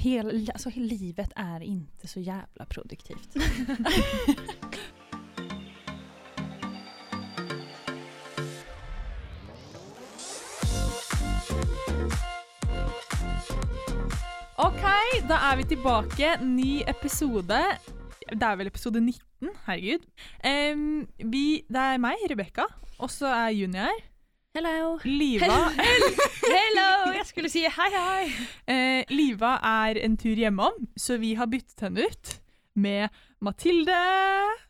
hela, alltså, livet är inte så jävla produktivt. Ok, da er vi tillbaka. Ny episode. Det är väl episode 19, herregud. Um, vi, det er meg, Rebekka, och så är Juni her. Hello. Liva, Hello! Jeg skulle si hei, hei. eh, Liva er en tur hjemom, så vi har byttet henne ut med Mathilde,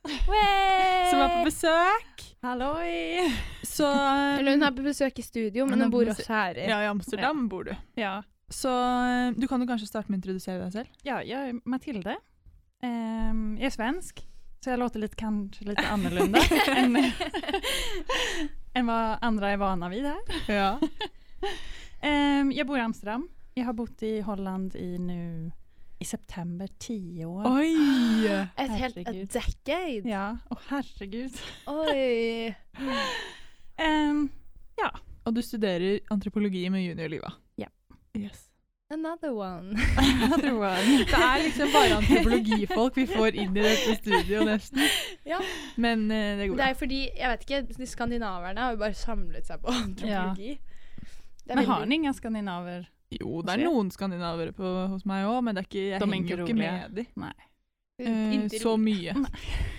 som er på besøk. Halloj! Så Eller hun er på besøk i studio, men Hun hun på bor også her. Ja, i Amsterdam bor du. Ja, Så eh, du kan jo kanskje starte med å introdusere deg selv. ja jag är Matilde. Ehm, jag är svensk, så jag låter lite, kanske lite annorlunda än, än vad andra är vana vid här. Ja. Ehm, jag bor i Amsterdam. Jag har bott i Holland i nu i september tio år. Oi! Et helt Herregud. et decade. Ja, åh herregud. Oi. Ehm, Og du studerer antropologi med Juni og Liva. Ja. Yes. Another one. another one. Det er liksom bare antropologifolk vi får inn i dette studioet, nesten. Ja. Men eh, det går Det bra. er fordi, jeg vet ikke, de skandinaverne har jo bare samlet seg på antropologi. Det er Men har ni inga skandinaver? Jo, det er noen skandinavere på, hos meg òg, men det er ikke, jeg De er henger jo ikke med de. Nej. Eh, så mye.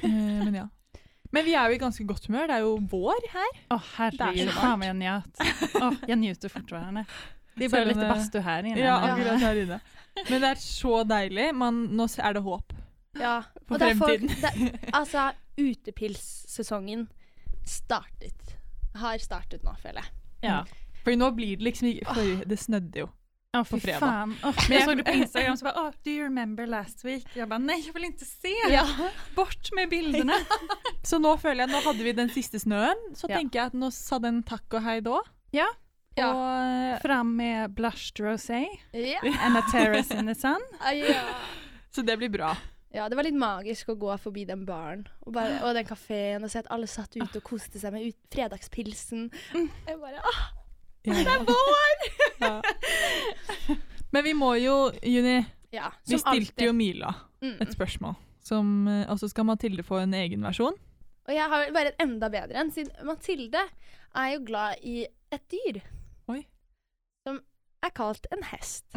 Eh, men ja. Men vi er jo i ganske godt humør. Det er jo vår her. Åh herregud, så fan vad jag jag. Det är bara lite bastu här inne. Ja, akkurat her inne. Men det er så deilig. Man, nå er det håp Ja. for Og er folk, fremtiden. det, altså, utepilssesongen startet. Har startet nå, føler jeg. Ja. For nå blir det liksom ikke for Det snødde jo. Ja, På fredag. fan. Åh, men jag såg det på Instagram så bara, åh, do you remember last week? Jag bara, nej jag vill inte se. Ja. Bort med bilderna. Så nå føler jeg Nå hadde vi den siste snøen, så Ja. tenker jeg at nå sa den takk og hei da. Ja. Ja. Og, eh, Fram med blushed rosé Ja. and a terrace in the sun. ja. så det blir bra. Ja, det var litt magisk å gå forbi den baren og, bare, og den kafeen og se at alle satt ute og koste seg med fredagspilsen. Jeg bare ah, Ja. Det er vår! Ja. Men vi må jo, Juni Ja, Vi stilte alltid. jo Mila Mm. et spørsmål. Som, eh, og så skal Mathilde få en egen versjon. Og jeg har bare et enda bedre en, siden Mathilde er jo glad i et dyr. Er kalt en hest.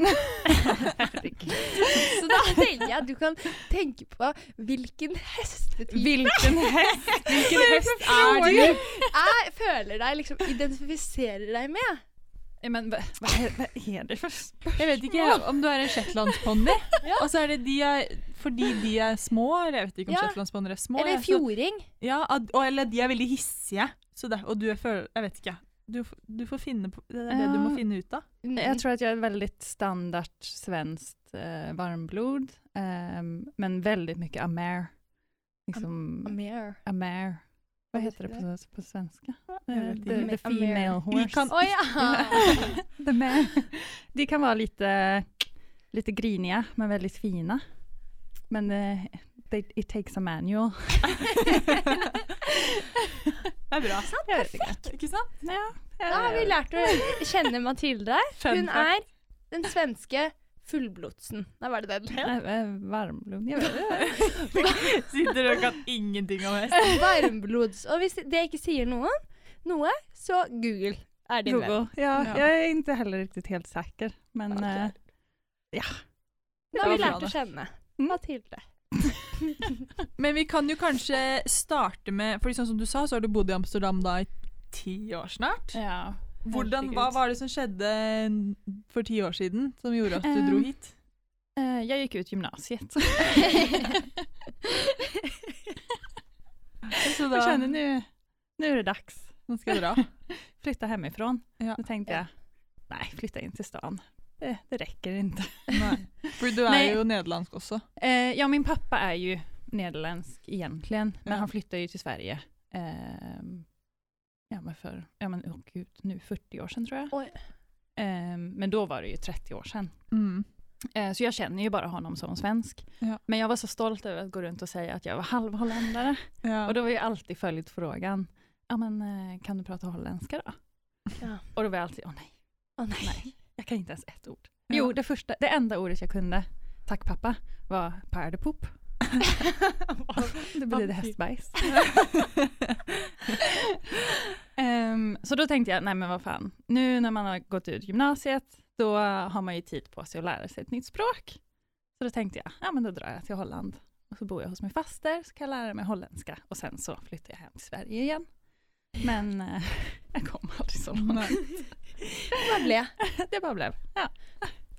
Så da tenker jeg at du kan tenke på hvilken hestetype Vilken häst! Hvilken hest er du? jeg føler deg liksom identifiserer deg med. Ja, men vad, vad, är, vad är det för Jeg vet ikke om du er en shetlandsponni. Ja. Og så er det de fordi de er små, jeg vet ikke om Ja. shetlandsponner er små. Eller fjording. Ja, og, eller de er veldig hissige. Så det, og du er føl... Jeg vet ikke. Du, du får finne på Det er det du må Ja. finne ut av. Jag tror att jag är väldigt standard svenskt eh, varmblod, ehm, men väldigt mycket amer. Liksom, Mer. amer. Vad Vad heter det på, på svenska? Eh, the, inte. the female Amer. horse. Kan- Å ja! the mare. De kan vara lite, lite griniga, men väldigt fina. Men eh, they, it takes a manual. Det er bra. Vet inte. Ikke sant? Ja, Da har vi lært å kjenne Mathilde. Hun er den svenske fullblodsen. Nei, var det den? Eh, eh, varmblod. Jag vet inte. Sitter og kan ingenting om hest. Varmblods. Og hvis det ikke sier noen, noe, så Google er din venn. Google. Ja, Ja. Jag är inte heller riktigt helt säker. Men Okej. eh, ja. Nå har vi Det var bra, lært Men vi kan jo kanskje starte med Fordi sånn som du sa, så har du bodd i Amsterdam da i ti år snart. ja. Hvordan, hva var det som skjedde for ti år siden som gjorde at du Um, dro hit? Eh, jag gick ut gymnasiet. Så da, Jag kände nu, nu är det dags. nå skal jeg dra. Flytta hemifrån. Ja. Då tänkte Ja. jag, nej flytta in till stan. Det, det räcker inte. Nei. For du er Nej. jo nederlandsk også. Eh, ja, min pappa är ju nederländsk egentligen, men Ja. han flyttade ju till Sverige. ehm, ja, men för, ja men åh gud, nu 40 år sedan tror jag. Oj. Ehm, men då var det ju 30 år sedan. Mm. Eh, så jag känner ju bara honom som svensk. Ja. Men jag var så stolt över att gå runt och säga att jag var halvholländare. Ja. Och då var ju alltid följt frågan, ja men eh, kan du prata holländska då? Ja. Och då var jag alltid, åh nej, Å nei. nej, jag kan inte ens ett ord. Jo, det, första, det enda ordet jag kunde, tack pappa, var paradepop. det blev det hästbajs. Ehm, så då tänkte jag, nej men vad fan, nu när man har gått ut gymnasiet, då har man ju tid på sig att lära sig ett nytt språk. Så då tänkte jag, ja men då drar jag till Holland. Och så bor jag hos min faster, så kan jag lära mig holländska. Och sen så flyttar jag hem till Sverige igen. Men eh, jag kom aldrig så långt. Nej. Vad blev? Det bara blev, ja.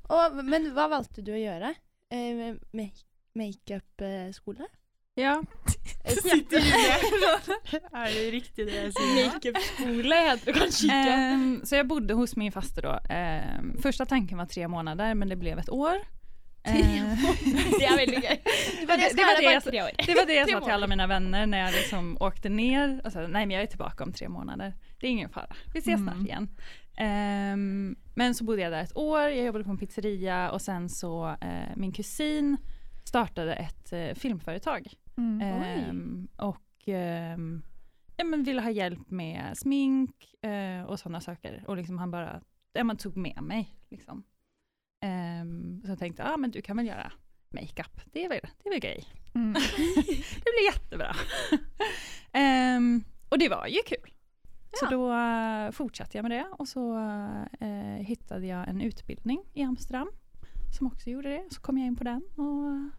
Og, men hva valgte du å gjøre? Eh, make- Makeup-skole? ja. Sitter Julie Er det riktig det jeg sier? Makeup-skole heter det kanskje ikke. Ehm, så jag bodde hos min faster då. Ehm, första tanken var tre månader, men det blev ett år. Tre det gøy. Du bare, det- jeg det skal var det år. Det var det jag sa till alla mina vänner när jag liksom åkte ner. Alltså, nej men jag är tillbaka om tre månader. Det är ingen fara. Vi ses Mm. snart igen. Ehm, men så bodde jag där ett år. Jag jobbade på en pizzeria och sen så eh, min kusin startade ett eh, filmföretag. Mm. Ehm, och ehm, ja, men ville ha hjälp med smink eh, och sådana saker. Och liksom han bara, ja, man tog med mig. Liksom. Ehm, så jag tänkte, ja ah, men du kan väl göra makeup, det är väl, det är väl grej. Mm. det blir jättebra. Ehm, och det var ju kul. Så Ja. då eh, fortsatte jag med det och så eh, hittade jag en utbildning i Amsterdam som också gjorde det. Så kom jag in på den och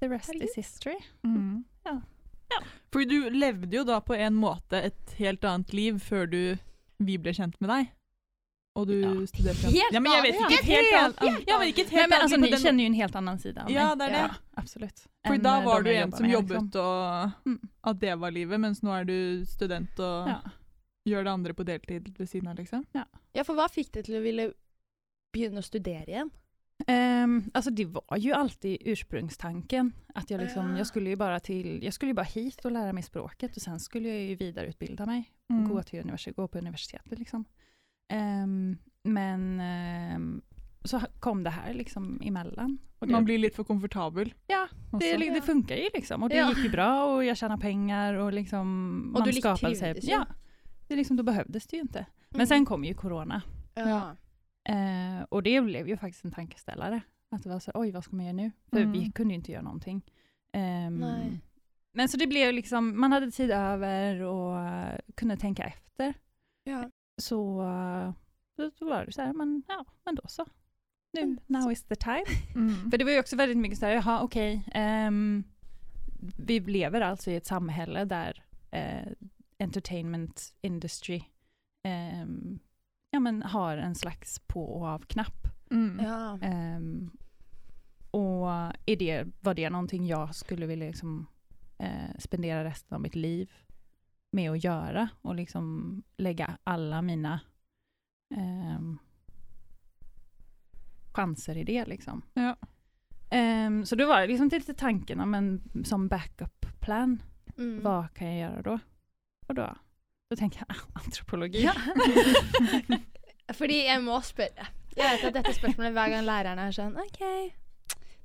the rest Herregud. is history. Mm. Ja. Ja. For du levde jo da på en måte et helt annet liv før du, vi ble kjent med deg. Og du Ja. studerte Helt ja, men jeg vet et helt Helt annet. Ja, men Nej, helt men alltså, ni den känner ju en helt annan sida av Ja, mig. det är det. Ja, absolut. Än, da eh, var du jag en som jobbet liksom. og Mm. at det var livet, mens nå er du student og Ja. gjør det andre på deltid ved siden av, liksom. Ja, for hva fikk deg til å ville begynne å studere igjen? Ehm, alltså det var ju alltid ursprungstanken. Att jag, liksom, Ja. jag, skulle ju bara till, jag skulle ju bara hit och lära mig språket och sen skulle jag ju vidareutbilda mig. Mm. Gå, till universitet, gå på universitetet liksom. Ehm, men ehm, så kom det här liksom emellan. Och det, Man blir litt for komfortabel. Ja, det, det funkar ju liksom. Och det Ja. gick ju bra och jag tjänar pengar och liksom Och man du skapade sig. Ja, det liksom, då behövdes det ju inte. Men Mm. sen kom ju corona. ja. Eh, och det blev ju faktiskt en tankeställare. Att det var så oj vad ska man göra nu? För Mm. vi kunde ju inte göra någonting. Nej. men så det blev liksom, man hade tid över och eh, kunde tänka efter. ja. Så eh, då, då var det så här, men ja, men då så. Nu, now is the time. Mm. För det var ju också väldigt mycket så här, jaha okej, ehm, vi lever alltså i ett samhälle där eh, entertainment industry ehm, ja, men har en slags på och av-knapp. Mm. ja. Ehm, och är det, var det någonting jag skulle vilja liksom, eh, spendera resten av mitt liv med att göra och liksom lägga alla mina ehm, chanser i det liksom. Ja. Ehm, så då var det liksom lite tanken om en som backup plan. Mm. Vad kan jag göra då? Och då, då tänker jag antropologi. Ja. Fordi jeg må spørre. Jeg vet at dette spørsmålet hver gang læreren er sånn OK,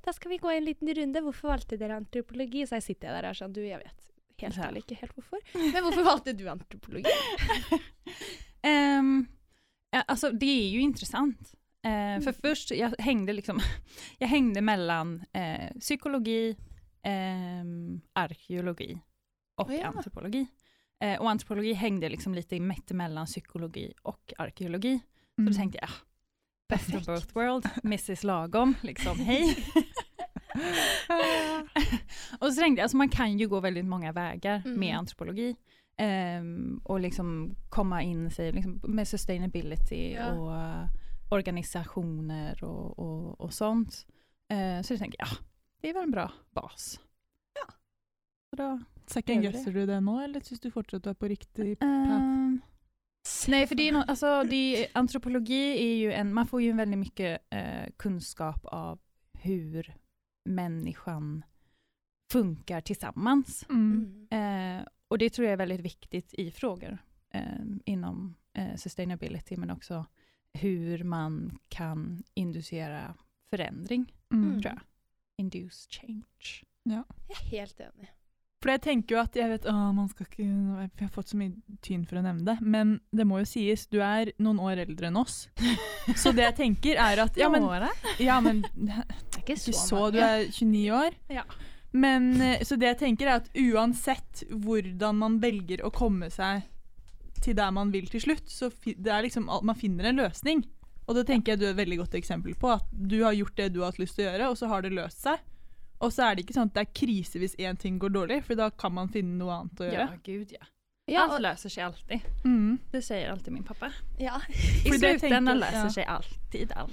da skal vi gå en liten runde. Hvorfor valgte dere antropologi? Så jeg sitter der og er sånn Du, jeg vet helt ærlig ikke helt hvorfor. Men hvorfor valgte du antropologi? Ja, alltså det är ju intressant. Eh, för först, jag hängde liksom, jag hängde mellan eh, psykologi, ehm, arkeologi och Oh ja. antropologi. Eh, och antropologi hängde liksom lite mittemellan psykologi och arkeologi. Så Mm. då tänkte jag, ah, best of both world, Mrs Lagom, liksom hej. och så tänkte jag, alltså man kan ju gå väldigt många vägar Mm. med antropologi. Ehm, och liksom komma in sig liksom, med sustainability Ja. och eh, organisationer och, och, och sånt. Eh, så jag tänker jag, ja, det är väl en bra bas. Ja. Så då, Second Gjør det. guesser du det nå, eller syns du fortsatt du er på riktig ehm, Nej, för det är, no, alltså, det är, antropologi är ju en, man får ju väldigt mycket eh, kunskap av hur människan funkar tillsammans. mm. Mm. Eh, och det tror jag är väldigt viktigt i frågor eh, inom eh, sustainability, men också hur man kan inducera förändring, Mm. tror jag. Induce change. Jeg er helt enig. For jeg tenker jo at jeg vet, å, man skal ikke, Jeg har fått så mye tyn for å nevne det, men det må jo sies, du er noen år eldre enn oss. Så det jeg tenker er at Ja, men, ja, men ikke så, så mange. Du er 29 år. Ja. Men, eh, så det jeg tenker er at uansett hvordan man velger å komme seg til der man vil til slutt, så er liksom, man finner en løsning. Og det tenker jeg du er et veldig godt eksempel på. At du har gjort det du har hatt lyst til å gjøre, og så har det løst seg. Og så er det ikke sånn at det er krise hvis én ting går dårlig, for da kan man finne noe annet å Ja, gjøre. gud ja. Ja, Allt löser sig alltid. Mm. Det säger alltid min pappa. ja, I För slutändan tänker- löser ja. sig alltid allt.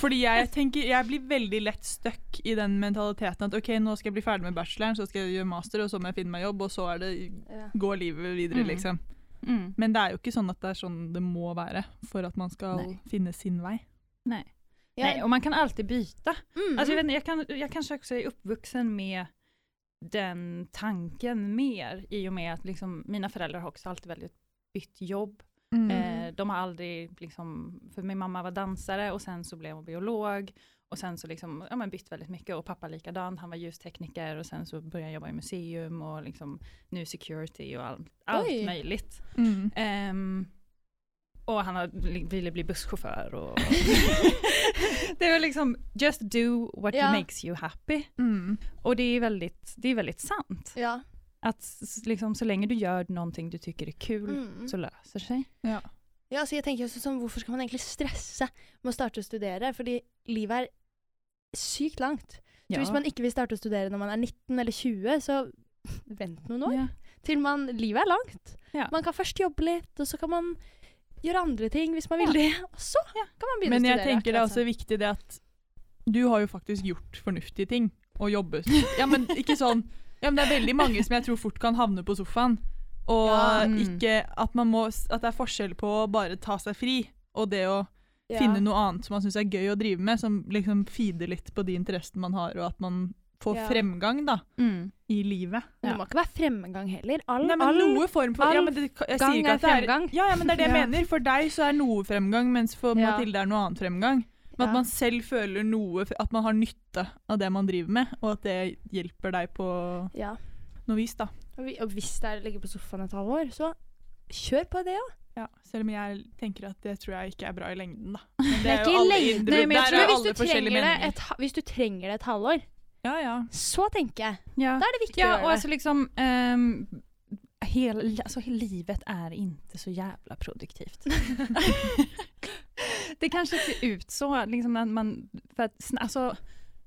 Fordi jeg tenker, jeg blir veldig lett stuck i den mentaliteten at ok, nå skal jeg bli ferdig med bacheloren, så skal jeg gjøre master, og så må jeg finne meg jobb, og så det, ja. går livet videre, Mm. liksom. Mm. Men det er jo ikke sånn at det er sånn det må være for at man skal Nej. finne sin vei. Nej. Ja, Nej, och man kan alltid byta. mm. Alltså, jag, vet, inte, jag, kan, jag kanske också är uppvuxen med den tanken mer i och med att liksom, mina föräldrar har också alltid väldigt bytt jobb. Mm. Eh, de har aldrig, liksom, för min mamma var dansare och sen så blev hon biolog och sen så liksom, ja, men bytt väldigt mycket och pappa likadant, han var ljustekniker och sen så började jag jobba i museum och liksom, nu security och all, allt möjligt. Mm. Ehm, och han har, ville bli busschaufför och det var liksom just do what Ja. makes you happy. Mm. Och det är väldigt, det är väldigt sant. ja. Att liksom, så länge du gör någonting du tycker är kul Mm. så løser sig. Ja. Ja, så jeg tenker også sånn, Hvorfor skal man egentlig stresse med å starte å studere? Fordi livet er sykt langt. Så hvis man ikke vil starte å studere når man er 19 eller 20, så vent noen år. ja. Til man Livet er langt. Ja. Man kan først jobbe litt, og så kan man gjøre andre ting hvis man vil Ja. det. Og så kan man begynne Men studere. tenker det er akkurat også sånn. viktig det at du har jo faktisk gjort fornuftige ting og jobbet. Ja, men ikke sånn Ja, men det er veldig mange som jeg tror fort kan havne på sofaen. Og Ja. Mm. ikke at man må At det er forskjell på å bare ta seg fri og det å Ja. finne noe annet som man syns er gøy å drive med, som liksom feeder litt på de interessene man har, og at man får Ja. fremgang da, Mm. i livet. Men det må ikke være fremgang heller. All, Nei, men all noe form for ja, all men det, gang ikke er det er fremgang. Ja, ja, men det er det jeg Ja. mener. For deg så er noe fremgang, mens for Ja. Mathilde er noe annet fremgang. Men at Ja. man selv føler noe, at man har nytte av det man driver med, og at det hjelper deg på Ja. noe vis, da. Og, vi, og hvis det er å ligge på sofaen et halvår, så kjør på det òg. Ja, selv om jeg tenker at det tror jeg ikke er bra i lengden, da. Det er ikke i lengden, men jeg der tror er hvis alle du, trenger det et, hvis du trenger det et halvår, Ja, ja. så tenker jeg. Ja. Da er det viktig Ja, och alltså liksom, ehm, hel, alltså, livet är inte så jävla produktivt. det kanske ser ut så, liksom när man, för att, alltså,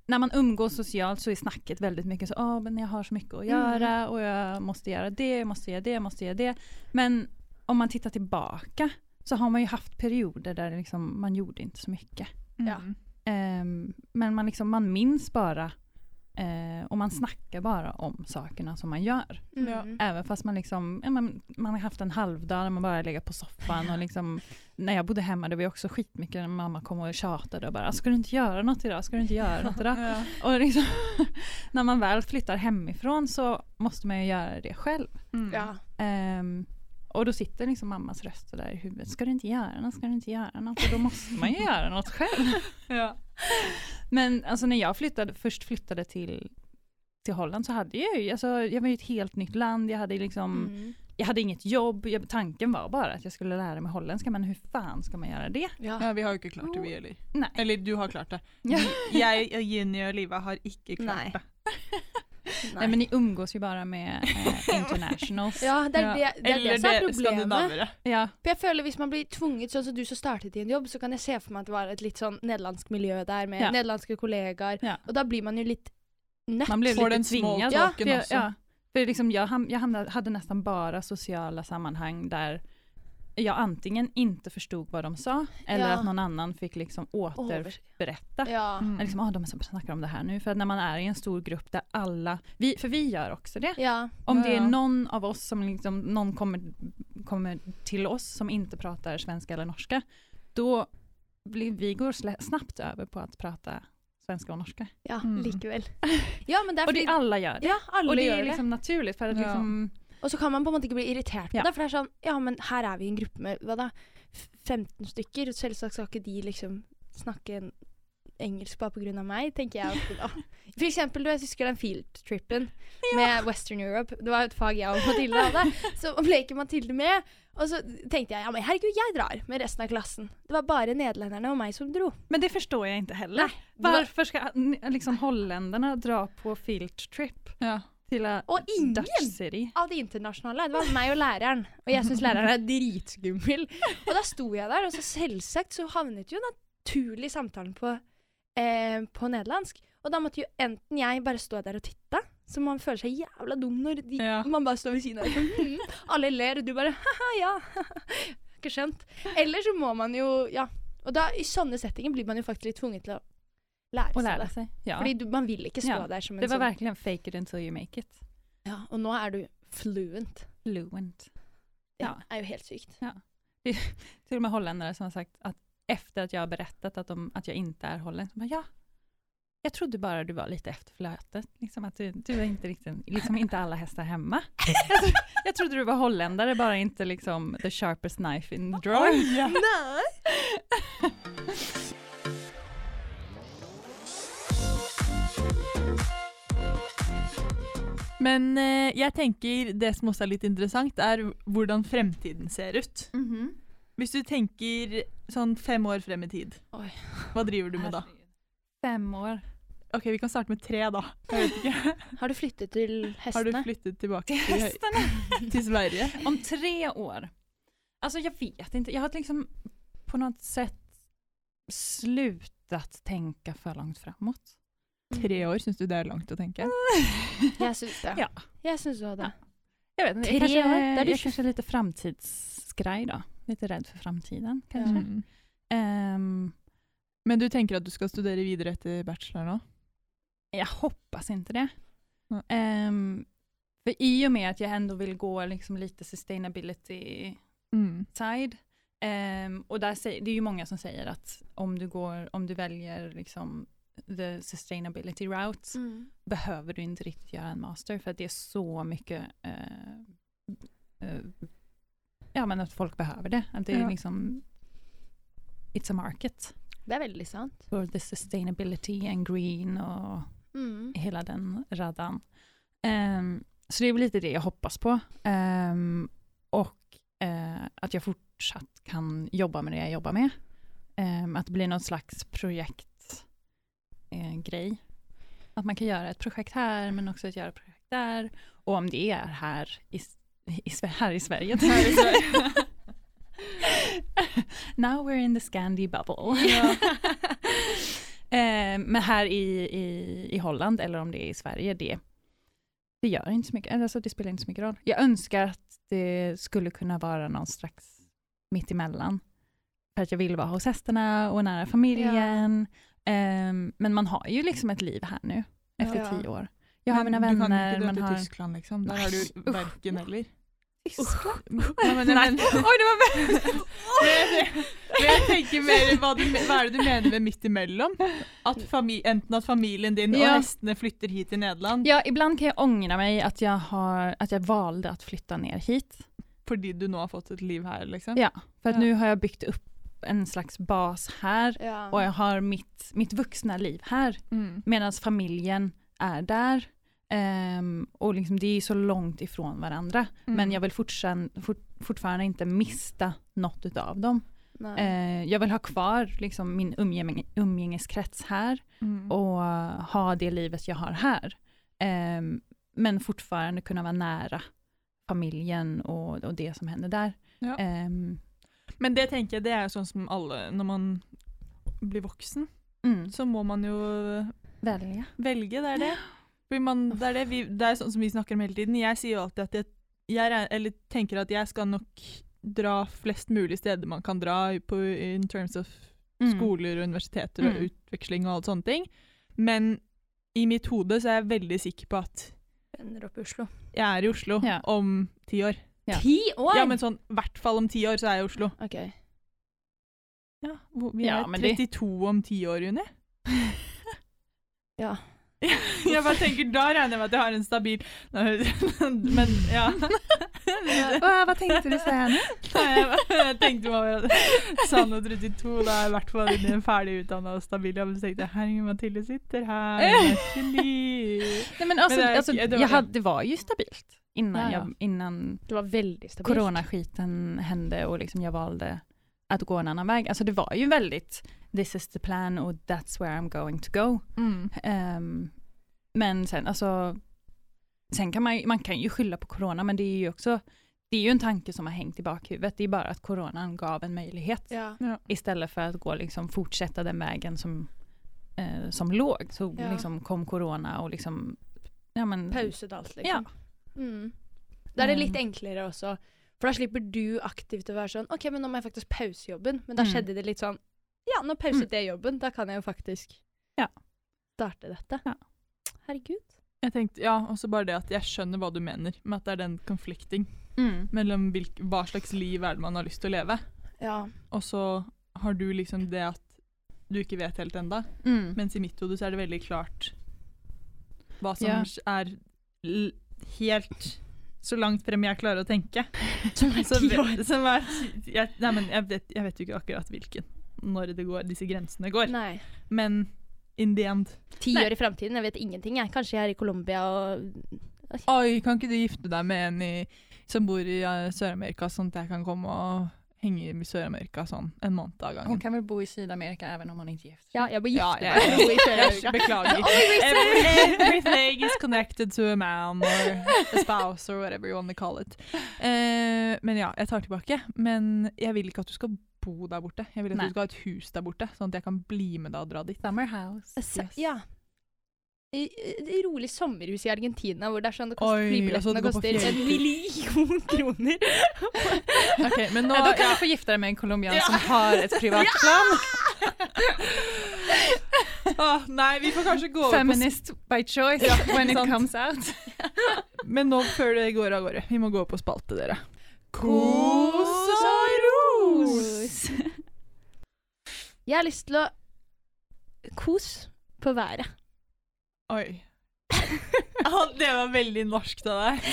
när man umgås socialt så är snacket väldigt mycket så, åh men jag har så mycket att göra och jag måste göra det, jag måste göra det, jag måste göra det. Men om man tittar tillbaka så har man ju haft perioder där liksom, man gjorde inte så mycket. Ja. Mm. Ehm, men man, liksom, man minns bara eh, och man snackar bara om sakerna som man gör. Mm. Även fast man, liksom, ja, man, man har haft en halvdag där man bara legat på soffan. Och liksom, när jag bodde hemma det var också skitmycket när mamma kom och tjatade och bara ska du inte göra något idag, ska du inte göra något idag? Ja. Och liksom, när man väl flyttar hemifrån så måste man ju göra det själv. Mm. Ja. Ehm, och då sitter liksom mammas röster där i huvudet. Ska du inte göra något? Ska du inte göra något? Och då måste man ju göra något själv. Ja. Men alltså när jag flyttade, först flyttade till, till Holland så hade jag ju, alltså, jag var ju ett helt nytt land, jag hade liksom, Mm. jag hade inget jobb, jag, tanken var bara att jag skulle lära mig holländska, men hur fan ska man göra det? Ja. ja, vi har jo ikke klart det, vi heller. Nej. Eller du har klart det. Ja. Jeg, Jenny og Liva har ikke klart Nei. det. Nej men ni umgås ju bara med eh, internationals. Ja, det er Ja. det, det, er Eller det som det problemet. Ja. For jeg føler Hvis man blir tvunget, sånn som du som startet i en jobb, så kan jeg se for meg at det var et litt sånn nederlandsk miljø der, med Ja. nederlandske kollegaer. Ja. Og da blir man jo litt nødt. Man blev Får lite tvingad. Ja, för jag, ja, för liksom jag, ham- jag hamnade, hade nästan bara sociala sammanhang där jag antingen inte förstod vad de sa eller Ja. att någon annan fick liksom återberätta. Ja. Mm. Eller Liksom, ah, de snackar om det här nu. För att när man är i en stor grupp där alla, vi, för vi gör också det. ja. Om det är någon av oss som liksom, någon kommer, kommer till oss som inte pratar svenska eller norska, då blir, vi går snabbt över på att prata svenska och norska. Ja, Mm. likevel. Ja, men det er Och det alla gör det. Ja, alle och det är det. liksom naturligt för att Ja. liksom, Og så kan man på en måte ikke bli irritert på Ja. det, for det er sånn Ja, men her er vi i en gruppe med hva da, F- 15 stykker, og selvsagt skal ikke de liksom snakke en engelsk bare pga. meg, tenker jeg. At, da. For eksempel, du, jeg husker den fieldtrippen med Western Europe. Det var et fag jeg og Mathilde hadde. Så ble ikke Mathilde med. Og så tenkte jeg ja, men herregud, jeg drar med resten av klassen. Det var bare nederlenderne og meg som dro. Men det förstår jag inte heller. Var- Varför ska liksom holländarna dra på field trip Ja. Till a Og ingen av de internasjonale. Det var meg og læreren. Og jeg syns læreren er dritskummel. Og da sto jeg der, og så selvsagt så havnet jo naturlig samtalen på, eh, på nederlandsk. Og da måtte jo enten jeg bare stå der og titte, så man føler seg jævla dum når de, Ja. man bare står ved siden av sånn, «Mhm». Alle ler, og du bare haha, ja. Ikke skjønt. Eller så må man jo Ja. Og da, i sånne settinger blir man jo faktisk litt tvunget til å lære Och seg lära det. sig. Ja. Fordi du, man vil ikke stå Ja, der som en Det var sånn verkligen fake it until you make it. ja, Og nå er du fluent. Fluent. Det Ja. er jo helt sykt. Till och med holländare som har sagt att efter att jag har berättat att, de, att jag inte är holländsk, bara, ja, jag trodde bara du var lite efter flötet. Liksom att du, du är inte riktigt, liksom inte alla hästar hemma. jag, tro, jag trodde du var holländare, bara inte liksom the sharpest knife in the drawer. Oi, ja. Men eh, jeg tenker det som også er litt interessant, er hvordan fremtiden ser ut. Mhm. Hvis du tenker sånn fem år frem i tid, Oi. hva driver du med da? Fem år. Ok, vi kan starte med tre, da. Har du flyttet til Har du hestene? flyttet tilbake til, Hästarna. til Sverige? Om tre år. Alltså jag vet inte, jag har liksom på något sätt slutat tänka för långt framåt. Tre år, syns du det er langt å tenke? Jeg syns det. Ja. Jeg syns òg det. Jag vet inte, Tre jag kanske, år, där är du jag kanske är lite framtidsskraj då. Lite rädd för framtiden kanske. Mm. Ehm, Men du tenker at du skal studere videre etter bachelor nå? jag hoppas inte det. Nej. Ehm, för i och med att jag ändå vill gå liksom lite sustainability Mm. side. ehm, och där säger, det är ju många som säger att om du, går, om du väljer liksom the sustainability route Mm. behöver du inte riktigt göra en master för att det är så mycket eh, eh, ja men att folk behöver det. Att det är Ja. liksom it's a market Det er veldig sant. for the sustainability and green och Mm. hela den raddan. Ehm, så det är väl lite det jag hoppas på. Ehm, och eh, att jag fortsatt kan jobba med det jag jobbar med. Ehm, att det blir någon slags projektgrej. Eh, grej. att man kan göra ett projekt här men också att göra ett projekt där. Och om det är här i, i, här i Sverige. Här i Sverige. Now we're in the Scandi bubble. Eh, men här i, i, i Holland eller om det är i Sverige, det, det gör inte så mycket. Alltså det spelar inte så mycket roll. Jag önskar att det skulle kunna vara någon slags mitt emellan. För att jag vill vara hos hästarna och nära familjen. Ehm, men man har ju liksom ett liv här nu efter Ja. tio år. Jag har mina Men Du kan vänner, ikke dra man til har... Tyskland, liksom. Der har du verken eller. Tyskland? Ja, men, Nej. men, Oj, det var men, men jeg tenker mer hva, du, hva er det du mener med midt imellom? At fami, enten at familien din Ja. hestene flytter hit til Nederland Ja, ibland kan jag ångra mig att jag, har, att jag valde att flytta ner hit. fordi du nå har fått et liv her, liksom? Ja, för att Ja. nu har jag byggt upp en slags bas här Ja. och jag har mitt, mitt vuxna liv här Mm. medan familjen är där. Ehm, och liksom det är så långt ifrån varandra. Mm. Men jag vill fortfarande, fort, fortfarande inte mista något utav dem. Eh, jag vill ha kvar liksom min umgäng, umgängeskrets här Mm. och ha det livet jag har här. Ehm, men fortfarande kunna vara nära familjen och, och det som händer där. Ja. Ehm, Men det tenker jeg det er sånn som alle Når man blir voksen, mm, så må man jo välja. velge, det er det. Man, det, er det, vi, det er sånn som vi snakker om hele tiden. Jeg sier jo alltid at jeg, jeg tenker at jeg skal nok dra flest mulig steder man kan dra på, in terms of skoler og universiteter og Mm. utveksling og alt sånne ting. Men i mitt hode så er jeg veldig sikker på at Ender opp i Oslo. jeg er i Oslo Ja. om ti år. Ja. Ti år?! Ja, men sånn i hvert fall om ti år så er jeg i Oslo. OK. Ja, hvor- vi Ja, er men det- 32 om ti år, Juni. Ja. jeg bare tenker, Da regner jeg med at jeg har en stabil Men ja. Hva, hva tenkte du säga nu? Nei, jeg, jeg tenkte bare Sanne 32, da er i hvert fall inne i en ferdig utdanna og stabil jobb. Så tenkte jeg herregud, Mathilde sitter her. det er ikke. Nej, men alltså, Men det är- alltså, det var- jag hade, det var ju stabilt innan, Ja, ja. Jag, innan Det var väldigt stabilt. coronaskiten hände och liksom jag valde att gå en annan väg. Alltså det var ju väldigt this is the plan och that's where I'm going to go. Mm. Ehm, men sen alltså, sen kan man, ju- man kan ju skylla på corona men det är ju också, det är ju en tanke som har hängt i bakhuvudet. Det är bara att coronan gav en möjlighet Ja. istället för att gå liksom fortsätta den vägen som, eh, som låg. Så Ja. liksom kom corona och liksom, ja men, Pauset alt, liksom. Mm. Da er det litt enklere også. For da slipper du aktivt å være sånn OK, men nå må jeg faktisk pause jobben. Men da Mm. skjedde det litt sånn Ja, nå pauset jeg jobben. Da kan jeg jo faktisk Ja. starte dette. Ja. Herregud. Jeg tenkte, ja, også bare det at jeg skjønner hva du mener, med at det er den konflikting mm. mellom hvilk, hva slags liv er det man har lyst til å leve. Ja. Og så har du liksom det at du ikke vet helt enda. Mm. Mens i mitt hode så er det veldig klart hva som Ja. er helt så langt frem jeg klarer å tenke. Som er ti år. som er, jeg, nei, men jeg, vet, jeg vet jo ikke akkurat hvilken, når det går, disse grensene går. Nei. Men in the end Ti Nei. år i framtiden, jeg vet ingenting. Jeg. Kanskje jeg er i Colombia og Oi, kan ikke du gifte deg med en i, som bor i eh, Sør-Amerika, sånn at jeg kan komme og henge i Sør-Amerika sånn en måned av Hon kan väl bo i Sydamerika även om hon inte är gift? Ja, Ja, bo i jeg, Sør-Amerika. beklager. Oi, Every- Everything is connected to a man or a spouse or whatever you want to call it. Eh, men ja, jeg tar tilbake. Men jeg vil ikke at du skal bo der borte. Jeg vil at Nei. du skal ha et hus der borte, sånn at jeg kan bli med deg og dra dit. Summer house. Yes. Ja. Rolig sommerhus i Argentina hvor det er sånn det koster, flybillettene på koster en million kroner. Ok, men nå Ja, då kan ja, du få gifta dig med en colombian som har ett privatplan. ah, Nei, vi får kanskje gå over på Feminist by choice Ja, when it comes out. Men nå, før det går av gårde, vi må gå på spalte, dere. Kos og ros. Jeg har lyst til å kos på været. Oi. Ah, det var veldig norsk av deg.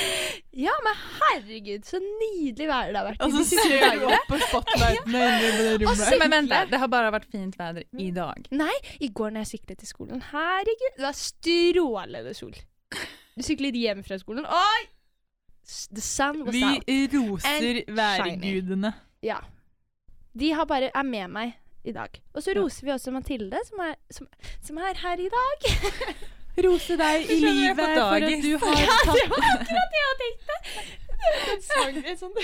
Ja, men herregud, så nydelig vær det har vært Og så ser du opp på spotlighten inne i det rommet. Men vänta, det har bara varit fint väder idag. Nei, i går når jeg syklet til skolen, herregud, det var strålende sol. Du syklet hjem fra skolen, oi! The sun was Vi out. roser And værgudene. Ja. De har bare, er med meg i dag. Og så Ja. roser vi også Mathilde, som er, som, som er her i dag. Rose deg i livet på for at dagis. du har Ja, det var akkurat det! En en sånn.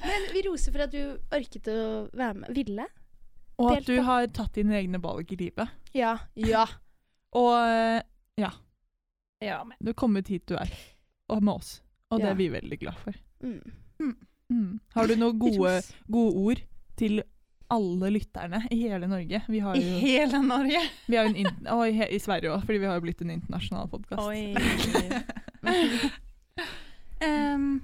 Men vi roser for at du orket å være med. Ville? Og at du har tatt dine egne valg i livet. Ja. Ja. Og eh, Ja, men du har kommet hit du er, og med oss. Og det Ja. er vi veldig glad for. Mm. Mm. Har du noen gode, ord til alle lytterne i hele Norge? Vi har i jo, hela Norge. vi har jo en in og i, i Sverige òg, fordi vi har jo blitt en internasjonal podkast. Oj. Ehm,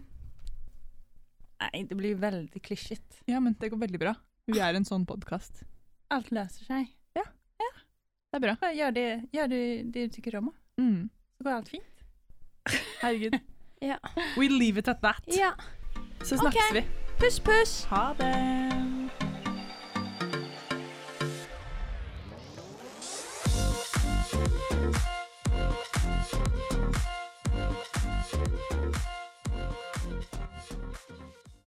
nej, det blir väldigt klyschigt. Ja, men det går veldig bra. Vi er en sånn podkast. Allt löser sig. Det er bra. Gör det, gör det, det du tycker om, Mm. så går allt fint. Herregud. Ja. We leave it at that. ja. Så snakkes Ok. vi. Puss, puss! Ha det.